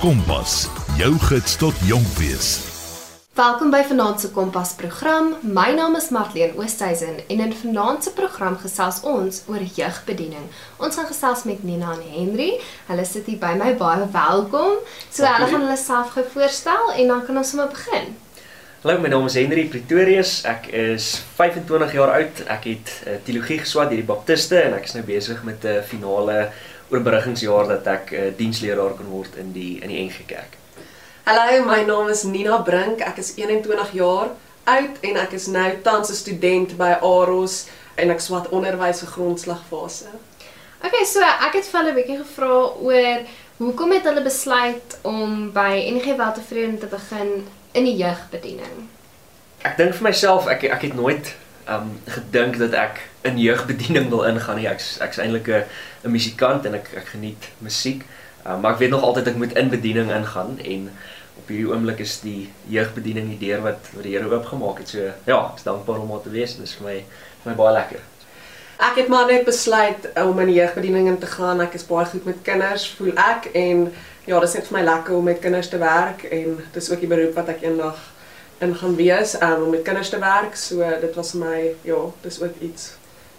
Kompas, jou gids tot jonk wees. Welkom by Vanaand se Kompas program. My naam is Marlene Oosthuizen en in Vanaand se program gesels ons oor jeugbediening. Ons gaan gesels met Nina en Henry. Hulle sit hier by my. Baie welkom. So hulle gaan hulle self voorstel en dan kan ons sommer begin. Hallo, my naam is Henry Pretorius. Ek is 25 jaar oud. Ek het uh, teologie geswat hier die Baptiste en ek is nou besig met 'n uh, finale oorbruggingsjaar dat ek 'n uh, diensleraar kan word in die in die NG Kerk. Hallo, my naam is Nina Brink. Ek is 21 jaar oud en ek is nou tans 'n student by Aros en ek swat onderwys vir grondslagfase. Okay, so ek het vir hulle 'n bietjie gevra oor hoekom het hulle besluit om by NG Weltevrede te begin in die jeugbediening. Ek dink vir myself ek ek het nooit um gedink dat ek in jeugbediening wil ingaan nie. Ek's ek's eintlik 'n 'n musikant en ek ek geniet musiek. Um, maar ek weet nog altyd ek moet in bediening ingaan en op hierdie oomblik is die jeugbediening die deur wat wat die Here oopgemaak het. So ja, ek is dankbaar om daar te wees. Dit is vir my vir my baie lekker. Ek het maar net besluit om in die jeugbediening in te gaan. Ek is baie goed met kinders, voel ek en ja, dit is net vir my lekker om met kinders te werk en dis ook die beroep wat ek eendag in gaan wees um, om met kinders te werk. So dit was my ja, dis ook iets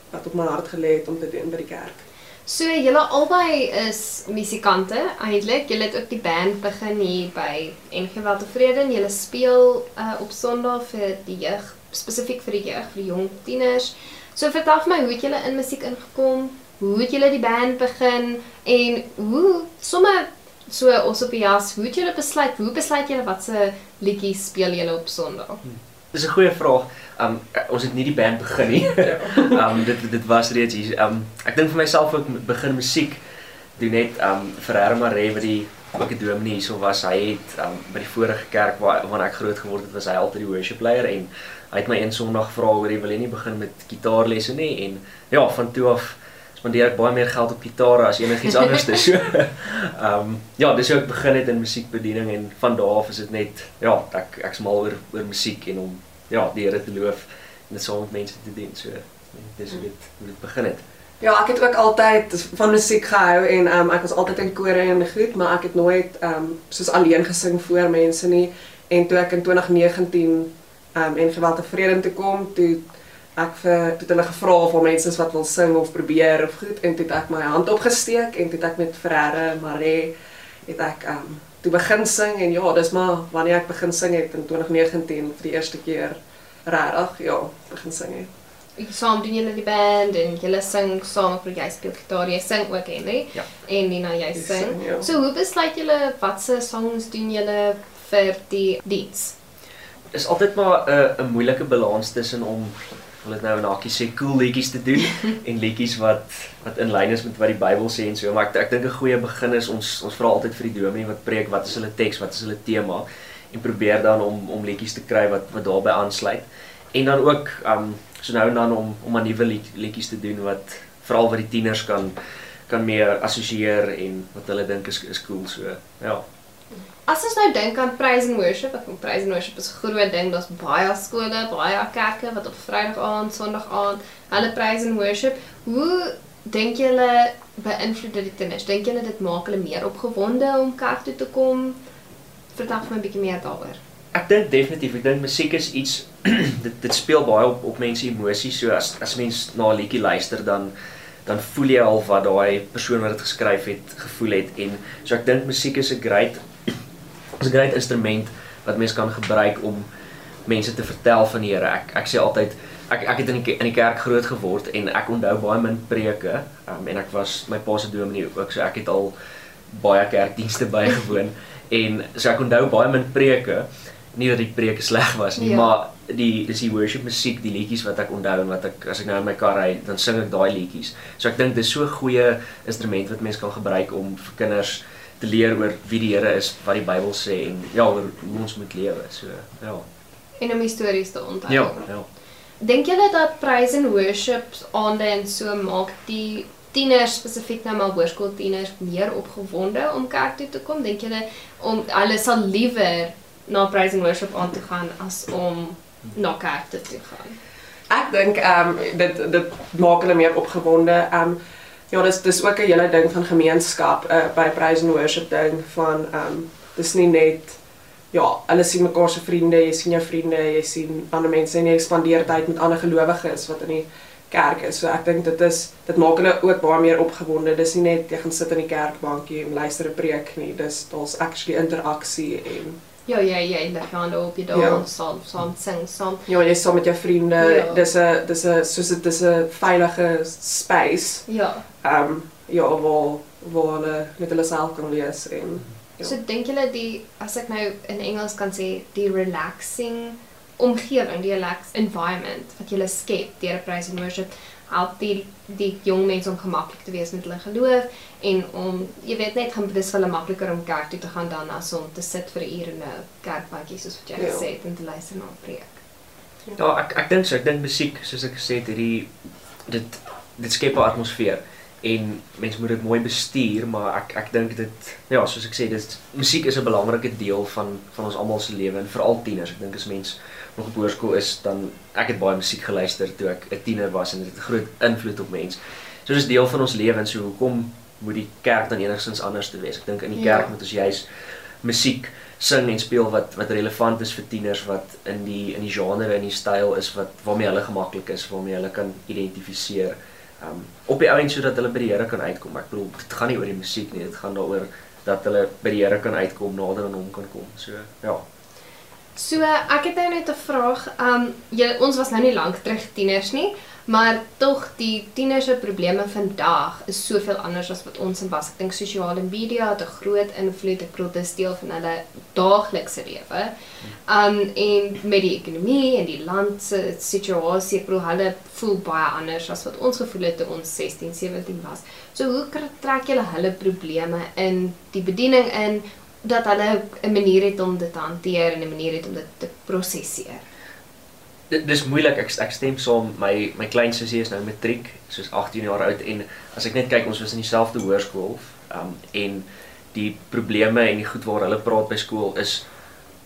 wat op my hart gelê het om te doen by die kerk. So julle albei is musikante eintlik. Julle het ook die band begin hier by NG Weltevrede en julle speel uh, op Sondag vir die jeug, spesifiek vir die jeug, vir die jong tieners. So vertel my hoe het julle in musiek ingekom? Hoe het julle die band begin en hoe sommer so ons op die jas, hoe het julle besluit? Hoe besluit julle watse liedjies speel julle op Sondag? Hmm. Dis 'n goeie vraag. Um ons het nie die band begin nie. um dit dit was reeds hier. Um ek dink vir myself ook begin musiek doen net um vir Hermare wat die ook 'n dominee hierso was. Hy het um by die vorige kerk waar waar ek groot geword het, was hy altyd die worship leier en hy het my een Sondag gevra oor jy wil jy nie begin met gitaarlesse nie en ja, van toe af spandeer ek baie meer geld op gitare as enigiets anders. so um ja, dis hoe ek begin het in musiekbediening en van daardie af is dit net ja, ek ek's mal oor oor musiek en om ja, die Here te loof en dit saam met mense te dien. So dis hoe dit hoe dit begin het. Ja, ek het ook altyd van musiek gehou en um, ek was altyd in kore en goed, maar ek het nooit um, soos alleen gesing voor mense nie. En toe ek in 2019 um, en geweld tevrede te kom, toe ek vir toe hulle gevra of mense wat wil sing of probeer of goed en toe het ek my hand opgesteek en toe het ek met Ferreira Mare het ek um, toe begin sing en ja, dis maar wanneer ek begin sing het in 2019 vir die eerste keer regtig, ja, begin sing het. Ek saam doen julle die band en julle sing saam vir jy speel gitaar, jy sing ook Henry. Ja. En Nina jy Ek sing. sing, ja. So hoe besluit julle watse songs doen julle vir die lieds? Is altyd maar 'n 'n moeilike balans tussen om wil dit nou in hakkie sê cool liedjies te doen en liedjies wat wat in lyn is met wat die Bybel sê en so maar ek ek dink 'n goeie begin is ons ons vra altyd vir die dominee wat preek wat is hulle teks wat is hulle tema? En probeer dan om om liedjies te kry wat wat daarbey aansluit. En dan ook um so nou en dan om om 'n nuwe lied, liedjies te doen wat veral wat die tieners kan kan meer assosieer en wat hulle dink is is cool so ja As ons nou dink aan praise and worship, ek dink praise and worship is 'n groot ding. Daar's baie skole, baie kerke wat op Vrydag aand, Sondag aand, hulle praise and worship. Hoe dink julle beïnvloed dit die kinders? Dink julle dit maak hulle meer opgewonde om kerk toe te kom? Vertel vir my 'n bietjie meer daaroor. Ek dink definitief, ek dink musiek is iets dit dit speel baie op op mense emosies. So as as mens na 'n liedjie luister dan dan voel jy al wat daai persoon wat dit geskryf het gevoel het en so ek dink musiek is 'n great is 'n great instrument wat mens kan gebruik om mense te vertel van die Here. Ek ek sê altyd ek ek het in die in die kerk groot geword en ek onthou baie min preke um, en ek was my pa se dominee ook so ek het al baie kerkdienste bygewoon en so ek onthou baie min preke nie dat die preke sleg was nie ja. maar die dis die worship musiek die liedjies wat ek onthou en wat ek as ek nou in my kar ry dan sing ek daai liedjies so ek dink dis so 'n goeie instrument wat mense kan gebruik om vir kinders te leer oor wie die Here is wat die Bybel sê en ja oor hoe ons moet lewe so ja En om histories te onthou. ja ja Dink julle dat praise and worship aande en so maak die tieners spesifiek nou maar hoërskooltieners meer opgewonde om kerk toe te kom? Dink julle om hulle sal liewer na praise and worship aan te gaan as om na kerk toe te gaan? Ek dink ehm um, dit dit maak hulle meer opgewonde. Ehm um, Ja, dis dis ook 'n hele ding van gemeenskap uh, by praise and worship ding van ehm um, dis nie net ja, hulle sien mekaar se vriende, jy sien jou vriende, jy sien ander mense en jy spandeer tyd met ander gelowiges wat in die kerk is. So ek dink dit is dit maak hulle ook baie meer opgewonde. Dis nie net jy gaan sit in die kerkbankie en luister 'n preek nie. Dis daar's actually interaksie en Ja, jy jy lig hande op jy daar Ja. ja. saam saam sing saam. ja, jy's saam met jou vriende. Ja. Dis 'n dis 'n soos is 'n veilige space. Ja. Um, ja, waar waar hulle met hulle self kan wees en Ja. So dink julle die as ek nou in Engels kan sê die relaxing omgewing, die relaxed environment wat jy skep deur 'n praise and worship help die die jong mense om gemaklik te wees met hulle geloof en om jy weet net gaan dis vir hulle makliker om kerk toe te gaan dan as om te sit vir 'n uur in 'n kerkbankie soos wat jy Ja. gesê het en te luister na 'n preek. Ja, ek ek dink so, ek dink musiek soos ek gesê het, hierdie dit dit skep 'n atmosfeer en mense moet dit mooi bestuur, maar ek ek dink dit ja, soos ek sê, dit musiek is 'n belangrike deel van van ons almal se lewe en veral tieners. Ek dink as mens nog op hoërskool is, dan ek het baie musiek geluister toe ek 'n tiener was en dit het 'n groot invloed op mense. So dis deel van ons lewe en so hoekom moet die kerk dan enigstens anders te wees? Ek dink in die Ja. kerk moet ons juis musiek sing en speel wat wat relevant is vir tieners wat in die in die genre en die styl is wat waarmee hulle gemaklik is, waarmee hulle kan identifiseer. Um op die ouend sodat hulle by die Here kan uitkom. Ek bedoel, dit gaan nie oor die musiek nie, dit gaan daaroor dat hulle by die Here kan uitkom, nader aan hom kan kom. So ja. So ek het nou net 'n vraag. Um jy ons was nou nie lank terug tieners nie, maar tog die tieners se probleme vandag is soveel anders as wat ons in was. Ek dink sosiale media het 'n groot invloed. Ek bedoel dis deel van hulle daaglikse lewe. Um en met die ekonomie en die land se situasie, ek bedoel hulle voel baie anders as wat ons gevoel het toe ons 16, 17 was. So hoe trek julle hulle probleme in die bediening in dat hulle 'n manier het om dit te hanteer en 'n manier het om dit te prosesseer. Dit dis moeilik. Ek ek stem saam. My my klein sussie is nou matriek, soos 18 jaar oud en as ek net kyk, ons was in dieselfde hoërskool, um en die probleme en die goed waar hulle praat by skool is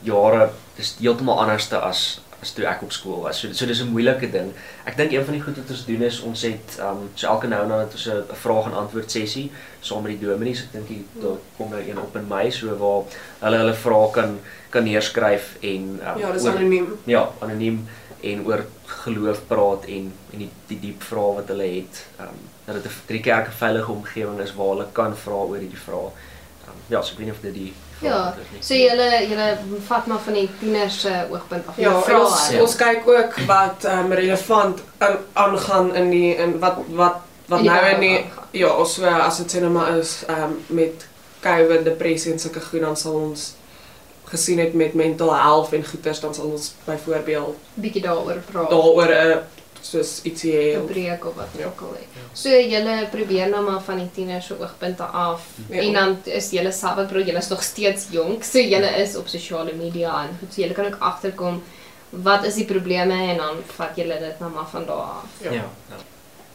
jare dis heeltemal anderste as as toe ek op skool was. So so dis 'n moeilike ding. Ek dink een van die goed wat ons doen is ons het um so elke nou en dan het ons 'n vraag en antwoord sessie saam met die dominees. Ek dink die- daar kom nou een op in Mei so waar hulle hulle vrae kan kan neerskryf en um, ja, dis anoniem. ja, anoniem en oor geloof praat en en die die diep vrae wat hulle het. Ehm um, dat dit 'n vir die kerk 'n veilige omgewing is waar hulle kan vra oor hierdie vrae. Ehm um, ja, so ek weet nie of dit die Ja, nie. so julle julle vat maar van die tieners se oogpunt af. Ja, Julle en vra ons hulle. ons kyk ook wat um, relevant aan aangaan in die in wat wat wat die nou in die ja, so as dit sê nou maar is um, met COVID, depressie en sulke goed dan sal ons gesien het met mental health en goeters dan sal ons byvoorbeeld bietjie daaroor praat. daaroor 'n soos ietsie hê. 'n breek of wat Ja. ook al. hè. So julle probeer nou maar van die tieners se oogpunte af Ja. en dan is julle self wat broer, julle is nog steeds jonk. So julle is op sosiale media en goed, so julle kan ook agterkom wat is die probleme en dan vat julle dit nou maar van daar af. Ja. ja.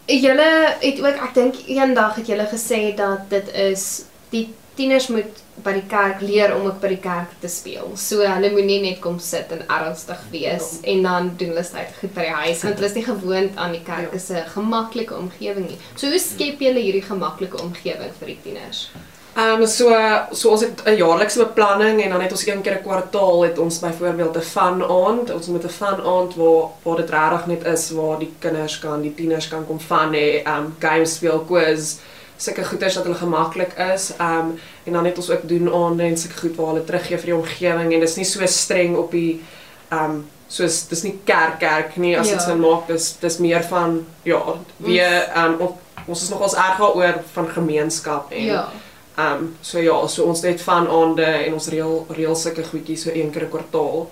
Julle het ook ek dink eendag het julle gesê dat dit is die tieners moet by die kerk leer om ook by die kerk te speel. So hulle moenie net kom sit en ernstig wees en dan doen hulle net goed by die huis want hulle is nie gewoond aan die kerk Ja. is 'n gemaklike omgewing nie. So hoe skep julle hierdie gemaklike omgewing vir die tieners? Ehm um, so so ons het 'n jaarlikse beplanning en dan het ons een keer 'n kwartaal het ons byvoorbeeld 'n fun aand. Ons moet 'n fun aand waar waar dit regtig net is waar die kinders kan, die tieners kan kom fun hê, ehm um, games speel, quiz, sulke goeders dat hulle gemaklik is. Ehm um, en dan het ons ook doen aande en sulke goed waar hulle teruggee vir die omgewing en dis nie so streng op die ehm um, soos dis nie kerk kerk nie as dit Ja. sin maak. Dis dis meer van ja, weer ehm um, op, ons is nogals erg daaroor van gemeenskap en Ja. Ehm um, so ja, so ons het van aande en ons reël reël sulke goedjies so een keer 'n kwartaal.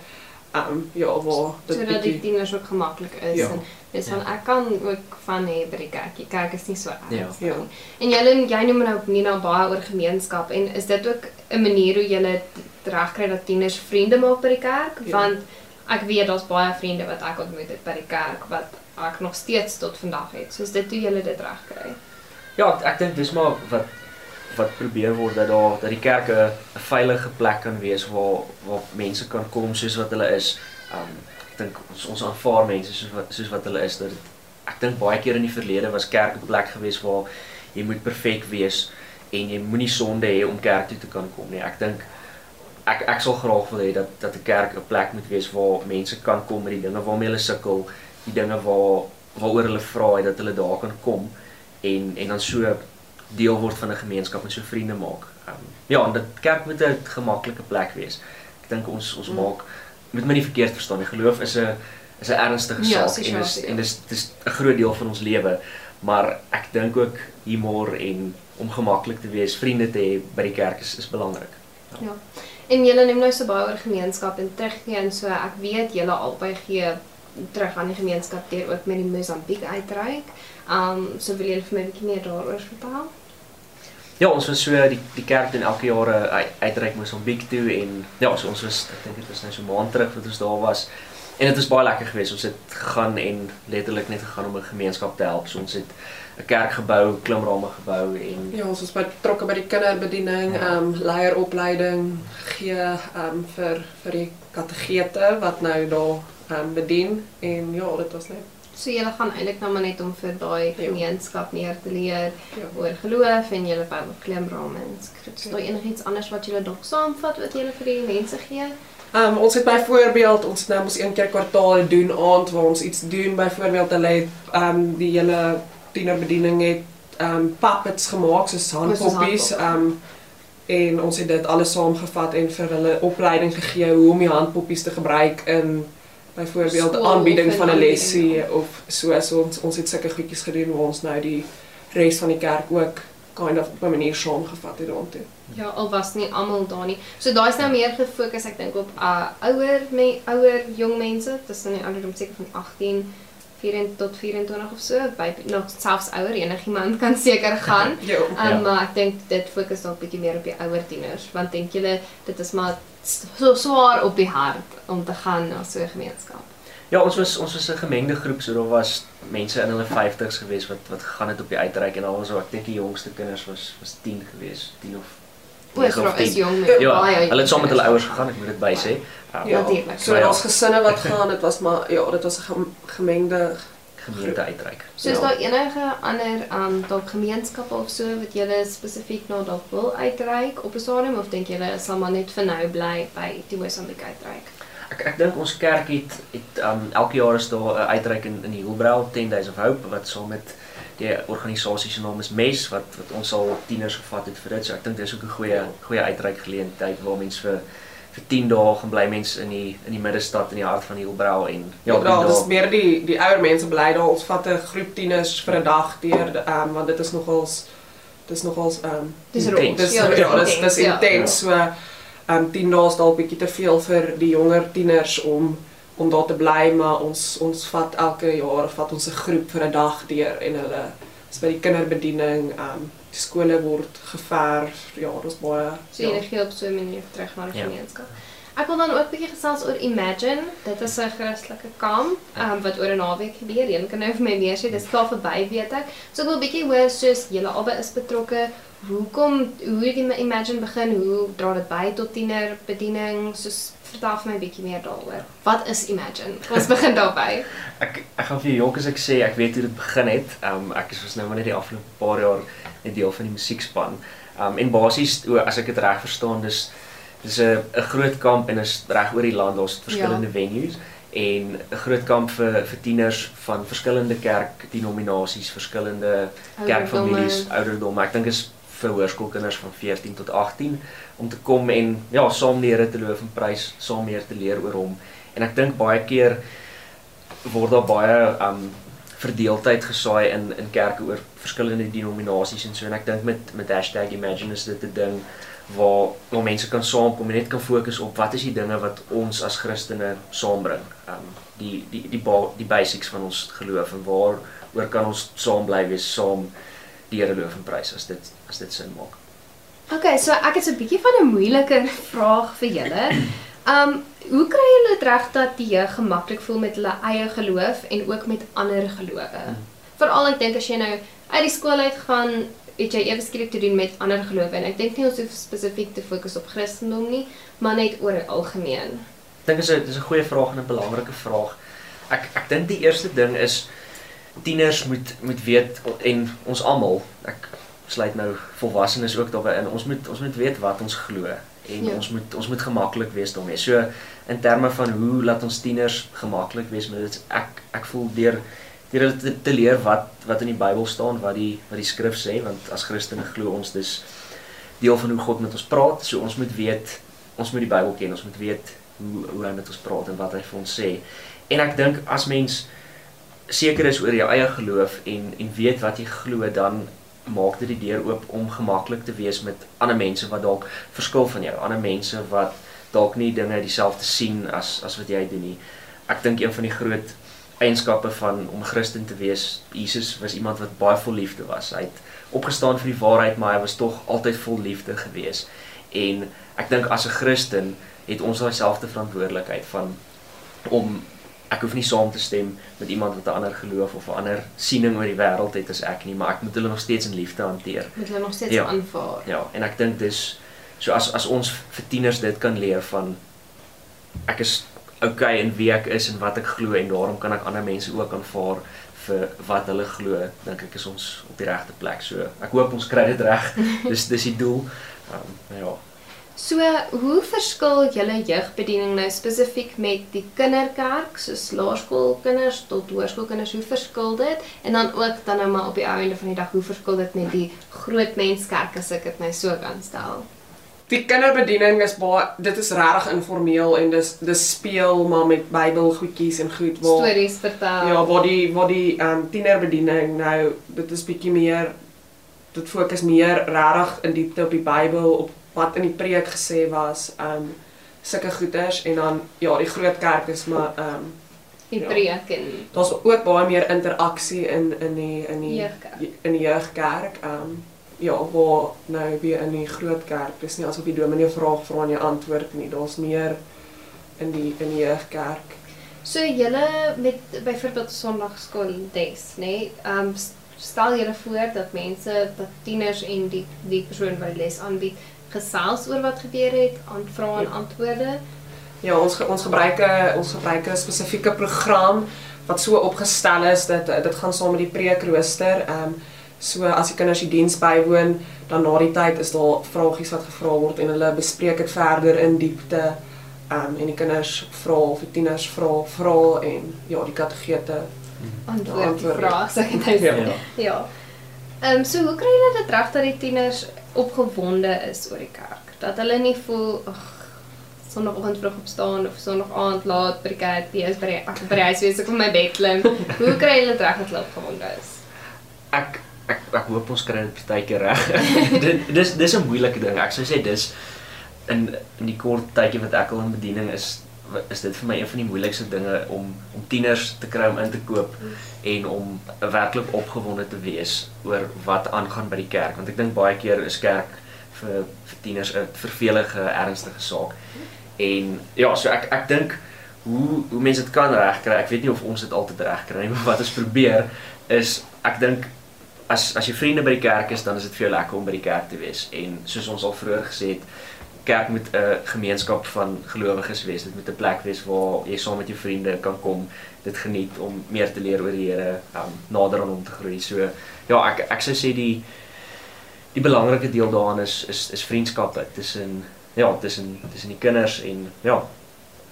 Ehm um, ja, waar dit Sodat die tieners ook gemaklik is Ja. en dis van ek kan ook van hê by die kerk. Die kerk is nie so Ja. erg. Ja. En julle jy noem nou nie nou baie oor gemeenskap en is dit ook 'n manier hoe julle dit regkry dat tieners vriende maak by die kerk? Ja. Want ek weet daar's baie vriende wat ek ontmoet het by die kerk wat ek nog steeds tot vandag het. Soos dit hoe julle dit regkry. Ja, ek, ek dink dis maar wat wat probeer word dat daar dat die kerk 'n veilige plek kan wees waar waar mense kan kom soos wat hulle is. Um ek dink ons ons aanvaar mense soos wat soos wat hulle is dat dit, ek dink baie keer in die verlede was kerk 'n plek gewees waar jy moet perfek wees en jy moenie sonde hê om kerk toe te kan kom nie. Ek dink ek ek sal graag wil hê dat dat 'n kerk 'n plek moet wees waar mense kan kom met die dinge waarmee hulle sukkel, die dinge waar waaroor hulle vra dat hulle daar kan kom en en dan so deel word van 'n gemeenskap en so vriende maak. Um, ja, en dit kerk moet 'n gemaklike plek wees. Ek dink ons ons mm. maak moet my nie verkeerd verstaan nie. Geloof is 'n is 'n ernstige Ja, saak en dis situasie, en ja. dis dis 'n groot deel van ons lewe. Maar ek dink ook humor en om gemaklik te wees, vriende te hê by die kerk is is belangrik. Ja. En julle neem nou so baie oor gemeenskap en teruggee en so ek weet julle albei gee terug aan die gemeenskap deur ook met die Mosambiek uitreik. Um so wil julle vir my 'n bietjie meer daaroor vertel? Ja, ons was so die die kerk doen elke jaar 'n uit- uitreik Mosambiek toe en ja, so ons was ek dink dit was nou so 'n maand terug wat ons daar was. En dit was baie lekker geweest. Ons het gegaan en letterlik net gegaan om 'n gemeenskap te help. So ons het 'n kerk gebou, klimrame gebou en Ja, ons was betrokke by die kinderbediening, Ja. ehm um, leieropleiding gee ehm um, vir vir die kategete wat nou daar ehm um, bedien en ja, dit was net So julle gaan eintlik nou maar net om vir daai Ja. gemeenskap meer te leer ja. oor geloof en julle Bybel klemrame en skrif. Is daar enigiets anders wat julle dalk saamvat wat julle vir die mense gee? Ehm um, ons het byvoorbeeld ons nou mos een keer kwartaal doen aand waar ons iets doen byvoorbeeld hulle het ehm um, die hele tienerbediening het ehm um, puppets gemaak soos handpoppies handpop. ehm um, en ons het dit alles saamgevat en vir hulle opleiding gegee hoe om die handpoppies te gebruik in byvoorbeeld aanbieding van 'n lesie of so so ons ons het sulke goedjies gedoen waar ons nou die res van die kerk ook kind of op 'n manier saamgevat het daartoe. Ja, al was nie almal daar nie. So daai's nou meer gefokus ek dink op uh ouer me ouer jong mense tussen die ouderdom seker van 18 24 tot 24 of so, by nog selfs ouer enigiemand kan seker gaan. Ja. Um, Ja. Maar ek dink dit fokus dalk bietjie meer op die ouer tieners, want dink julle dit is maar so swaar op die hart om te gaan na so 'n gemeenskap. Ja, ons was ons was 'n gemengde groep, so daar was mense in hulle 50's gewees wat wat gegaan het op die uitreik en al was so ek dink die jongste kinders was was 10 gewees, 10 of O, negen so of is 10. jong Ja, baie hulle het saam met hulle ouers gegaan, ek moet dit by sê. Um, Ja, Natuurlijk. so daar's gesinne wat gaan, dit was maar ja, dit was 'n gem- gemengde gemeente uitreik. So is Ja. daar enige ander um dalk gemeenskappe of so wat julle spesifiek na dalk wil uitreik op 'n stadium of dink julle sal maar net vir nou bly by die Mosambiek uitreik? Ek ek dink ons kerk het het um elke jaar is daar 'n uitreik in in die Hielbrau 10 Days of Hope wat saam met die organisasie se naam is MES wat wat ons al tieners gevat het vir dit. So ek dink dis ook 'n goeie goeie uitreik geleentheid waar mense vir vir 10 dae gaan bly mense in die in die middestad in die hart van Hielbrau en Ja, ja dis dae- meer die die ouer mense bly daar. Ons vat 'n groep tieners vir 'n dag deur ehm um, want dit is nogals dis nogals ehm um, Dis Intens. rond. dis Ja, ja, dis dis ja. intens so ehm um, 10 dae is dalk bietjie te veel vir die jonger tieners om om daar te bly, maar ons ons vat elke jaar vat ons 'n groep vir 'n dag deur en hulle is by die kinderbediening um, die skole word geverf. Ja, daar's baie So ja. gee op so 'n manier terug na die Ja. gemeenskap. Ek wil dan ook 'n bietjie gesels oor Imagine. Dit is 'n Christelike kamp um, wat oor 'n naweek gebeur. Een kan nou vir my meer sê, dis klaar verby weet ek. So ek wil 'n bietjie hoor soos julle albei is betrokke. Hoekom hoe het die Imagine begin? Hoe dra dit by tot tienerbediening? Soos vertel vir my 'n bietjie meer daaroor. Wat is Imagine? Ons begin daarby. Ek ek gaan vir jou jonk as ek sê ek weet hoe dit begin het. Um ek is was nou maar net die afgelope paar jaar 'n deel van die musiekspan. Um en basies o, as ek dit reg verstaan, dis dis 'n 'n groot kamp en is reg oor die land. Daar's verskillende ja. venues en 'n groot kamp vir vir tieners van verskillende kerkdenominasies, verskillende kerkfamilies, ouderdomme. Ek dink is vir hoërskoolkinders van 14 tot 18 om te kom en ja, saam die Here te loof en prys, saam meer te leer oor hom. En ek dink baie keer word daar baie um verdeeldheid gesaai in in kerke oor verskillende denominasies en so en ek dink met met #imagine is dit 'n ding waar waar mense kan saamkom en net kan fokus op wat is die dinge wat ons as Christene saambring. Um die die die ba die basics van ons geloof en waar oor kan ons saam bly wees saam die Here loof en prys as dit as dit sin maak. Okay, so ek het so 'n bietjie van 'n moeiliker vraag vir julle. Um, hoe kry julle dit reg dat die jeug gemaklik voel met hulle eie geloof en ook met ander gelowe? Veral ek dink as jy nou uit die skool uit gaan, het jy ewe skielik te doen met ander gelowe en ek dink nie ons hoef spesifiek te fokus op Christendom nie, maar net oor die algemeen. Ek dink dis 'n dis 'n goeie vraag en 'n belangrike vraag. Ek ek dink die eerste ding is tieners moet moet weet en ons almal ek sluit nou volwassenes ook daarbey in. Ons moet ons moet weet wat ons glo en Ja. ons moet ons moet gemaklik wees daarmee. So in terme van hoe laat ons tieners gemaklik wees met dit ek ek voel deur deur hulle te, te leer wat wat in die Bybel staan, wat die wat die skrif sê want as Christene glo ons dis deel van hoe God met ons praat. So ons moet weet ons moet die Bybel ken. Ons moet weet hoe hoe hy met ons praat en wat hy vir ons sê. En ek dink as mens seker is oor jou eie geloof en en weet wat jy glo dan maak dit die deur oop om gemaklik te wees met ander mense wat dalk verskil van jou, ander mense wat dalk nie dinge dieselfde sien as as wat jy doen nie. Ek dink een van die groot eienskappe van om Christen te wees, Jesus was iemand wat baie vol liefde was. Hy het opgestaan vir die waarheid, maar hy was tog altyd vol liefde gewees. En ek dink as 'n Christen het ons daai selfde verantwoordelikheid van om ek hoef nie saam te stem met iemand wat 'n ander geloof of 'n ander siening oor die wêreld het as ek nie, maar ek moet hulle nog steeds in liefde hanteer. Moet hulle nog steeds Ja. aanvaar. Ja, en ek dink dis so as as ons vir tieners dit kan leer van ek is okay in wie ek is en wat ek glo en daarom kan ek ander mense ook aanvaar vir wat hulle glo, dink ek is ons op die regte plek. So ek hoop ons kry dit reg. dis dis die doel. Um, ja. So, hoe verskil julle jeugbediening nou spesifiek met die kinderkerk, soos laerskoolkinders tot hoërskoolkinders, hoe verskil dit? En dan ook dan nou maar op die ou einde van die dag, hoe verskil dit met die groot menskerk as ek dit nou so kan stel? Die kinderbediening is baie dit is regtig informeel en dis dis speel maar met Bybelgoedjies en goed waar Stories vertel. Ja, waar die waar die ehm um, tienerbediening nou dit is bietjie meer dit fokus meer regtig in diepte op die Bybel op wat in die preek gesê was, ehm um, sulke goeters en dan ja, die groot kerk is maar ehm um, die ja. preek en daar's ook baie meer interaksie in in die in die Jeugkerk. in die jeugkerk. Ehm um, ja, waar nou weer in die groot kerk, dis nie asof die dominee 'n vraag vra en jy antwoord nie. Daar's meer in die in die jeugkerk. So julle met byvoorbeeld Sondagskool des, nê? Nee, ehm um, stel julle voor dat mense, dat tieners en die die persoon wat les aanbied gesels oor wat gebeur het, aan vrae en Ja. antwoorde. Ja, ons ge- ons gebruik 'n ons gebruik 'n spesifieke program wat so opgestel is dat dit gaan saam met die preekrooster. Ehm um, so as die kinders die diens bywoon, dan na die tyd is daar vragies wat gevra word en hulle bespreek dit verder in diepte. Ehm um, en die kinders vra of die tieners vra vra en ja, die kategete. Antwoord die vraag, sê ek nou. Ja. Ja. Ja. Ehm um, so hoe kry julle dit reg dat die tieners opgewonde is oor die kerk? Dat hulle nie voel ag Sondagoggend vroeg opstaan of Sondag laat by die kerk wees by die ek by die huis wees ek op my bed klim. Hoe kry julle dit reg dat hulle opgewonde is? ek ek ek hoop ons kry dit partykeer reg. dit dis dis 'n moeilike ding. Ek sou sê dis in in die kort tydjie wat ek al in bediening is is dit vir my een van die moeilikste dinge om om tieners te kry om in te koop en om werklik opgewonde te wees oor wat aangaan by die kerk want ek dink baie keer is kerk vir vir tieners 'n vervelige ernstige saak. En ja, so ek ek dink hoe hoe mense dit kan regkry. Ek weet nie of ons dit altyd regkry nie, maar wat ons probeer is ek dink as as jy vriende by die kerk is, dan is dit vir jou lekker om by die kerk te wees. En soos ons al vroeër gesê het, kerk moet 'n gemeenskap van gelowiges wees. Dit moet 'n plek wees waar jy saam met jou vriende kan kom, dit geniet om meer te leer oor die Here, um, nader aan hom te groei. So ja, ek ek sou sê die die belangrike deel daarin is is is vriendskappe tussen ja, tussen tussen die kinders en ja,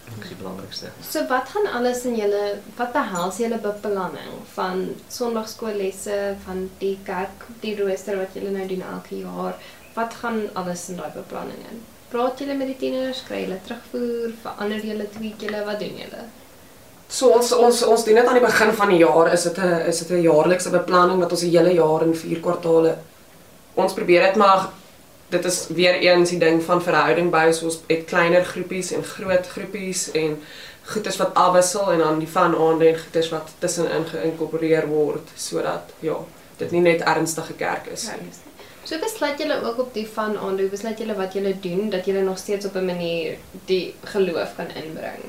dit is die belangrikste. So wat gaan alles in julle wat behels julle beplanning van Sondagskoollesse, van die kerk, die rooster wat julle nou doen elke jaar? Wat gaan alles in daai beplanning in? Praat julle met die tieners, kry julle terugvoer, verander julle, tweak julle, wat doen julle? So ons ons ons doen dit aan die begin van die jaar. Is dit 'n is dit 'n jaarlikse beplanning wat ons die hele jaar in vier kwartaale ons probeer dit maar dit is weer eens die ding van verhouding bou. So ons het kleiner groepies en groot groepies en goeders wat afwissel en dan die van aande en goeders wat tussenin geïnkorporeer word sodat ja dit nie net ernstige kerk is nie. So besluit julle ook op die van aan, hoe besluit julle wat julle doen dat julle nog steeds op 'n manier die geloof kan inbring.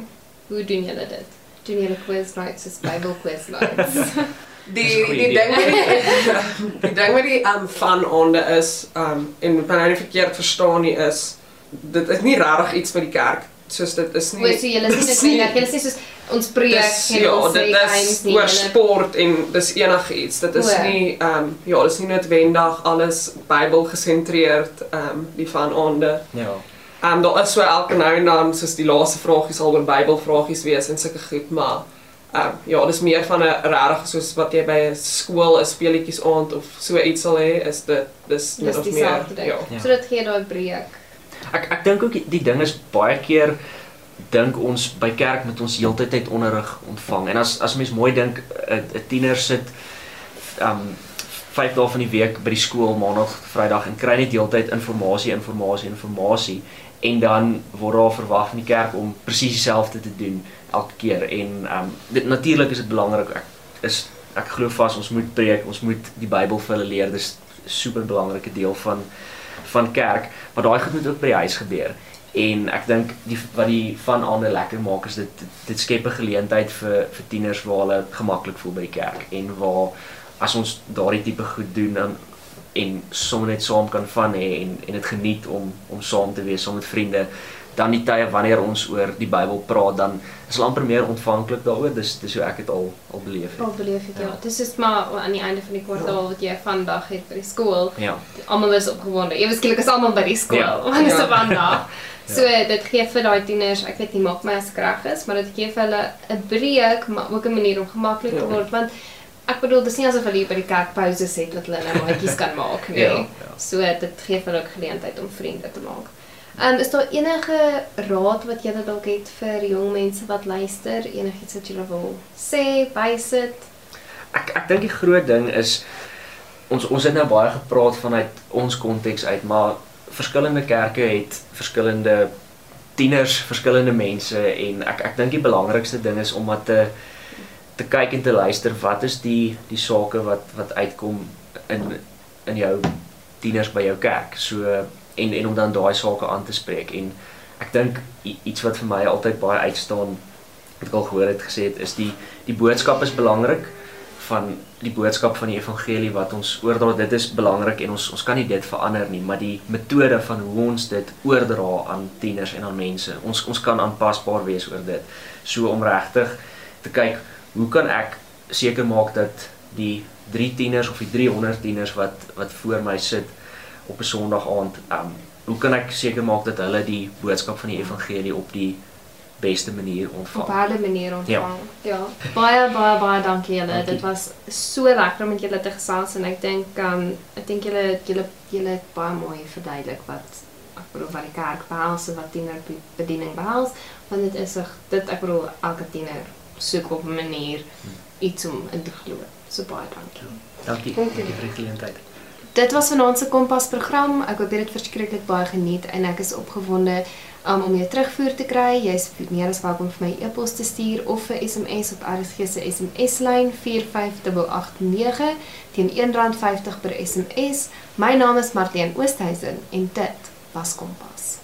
Hoe doen julle dit? Doen julle quiz nights, is Bible quiz nights? Die die ding met die die ding met die um van aande is um en wanneer jy verkeerd verstaan nie is dit is nie regtig iets vir die kerk soos dit is nie Hoe so julle dit nie- nie, julle sê soos ons preek Dis en ja, ons dit is oor sport en dis enigiets. Dit is O. nie ehm um, ja, dis nie noodwendig alles Bybel gesentreerd ehm um, die van aande. Ja. Ehm um, daar is so elke nou en dan soos die laaste vragie sal oor Bybelvragies wees en sulke goed, maar ehm um, ja, dis meer van 'n regtig soos wat jy by 'n skool 'n speletjies aand of so iets sal hê, is dit dis Dis of meer. Ja. Ja. So dit gee daai breek. Ek ek dink ook die, die ding is baie keer dink ons by kerk met ons heeltyd tyd onderrig ontvang. En as as mens mooi dink 'n 'n tiener sit um 5 dae van die week by die skool maandag tot Vrydag en kry net heeltyd inligting, inligting, inligting en dan word daar verwag van die kerk om presies dieselfde te doen elke keer en um dit natuurlik is dit belangrik ek is ek glo vas ons moet preek, ons moet die Bybel vir hulle leer. Dis super belangrike deel van van kerk, maar daai goed moet ook by die huis gebeur. En ek dink die wat die van aande lekker maak is dit dit skep 'n geleentheid vir vir tieners waar hulle gemaklik voel by die kerk en waar as ons daardie tipe goed doen dan en sommer net saam kan van hê en en dit geniet om om saam te wees saam met vriende dan die tye wanneer ons oor die Bybel praat dan is hulle amper meer ontvanklik daaroor dis dis hoe ek dit al al beleef het. Al beleef ek ja. Ja. Dis is maar aan die einde van die kwartaal wat jy vandag het by die skool. Ja. Almal is opgewonde. Ewe skielik is almal by die skool. Ja. Want dis Ja. op vandag. So dit gee vir daai tieners, ek weet nie maak my as ek reg is, maar dit gee vir hulle 'n breek, maar ook 'n manier om gemaklik te Ja. word want ek bedoel dis nie asof hulle hier by die kerk pauses het dat hulle nou maatjies kan maak nie. Ja, ja. So dit gee vir hulle ook geleentheid om vriende te maak. Ehm um, is daar enige raad wat jy dalk het vir jong mense wat luister, enigiets wat jy wil sê, bysit? Ek ek dink die groot ding is ons ons het nou baie gepraat vanuit ons konteks uit, maar verskillende kerke het verskillende tieners, verskillende mense en ek ek dink die belangrikste ding is om wat te te kyk en te luister wat is die die sake wat wat uitkom in in jou tieners by jou kerk. So en en om dan daai sake aan te spreek. En ek dink iets wat vir my altyd baie uitstaan wat ek al gehoor het gesê het is die die boodskap is belangrik van die boodskap van die evangelie wat ons oordra. Dit is belangrik en ons ons kan nie dit verander nie maar die metode van hoe ons dit oordra aan tieners en aan mense. Ons ons kan aanpasbaar wees oor dit. So om regtig te kyk hoe kan ek seker maak dat die 3 tieners of die 300 tieners wat wat voor my sit op 'n Sondag aand um hoe kan ek seker maak dat hulle die boodskap van die evangelie op die beste manier ontvang op hulle manier ontvang. Ja. ja. Baie baie baie dankie julle. Dankie. Dit was so lekker om met julle te gesels en ek dink um ek dink julle julle julle het baie mooi verduidelik wat ek bedoel wat die kerk behels en wat tienerbediening behels, want dit is 'n dit ek bedoel elke tiener soek op 'n manier iets om in te glo. So baie dankie. dankie Dankie. vir die geleentheid Dit was vanaand se Kompas program. Ek hoop jy het dit verskriklik baie geniet en ek is opgewonde um, om jou terugvoer te kry. Jy's meer as welkom vir my e-pos te stuur of 'n SMS op RSG se SMS-lyn 45889 teen R1.50 per SMS. My naam is Martien Oosthuizen en dit was Kompas.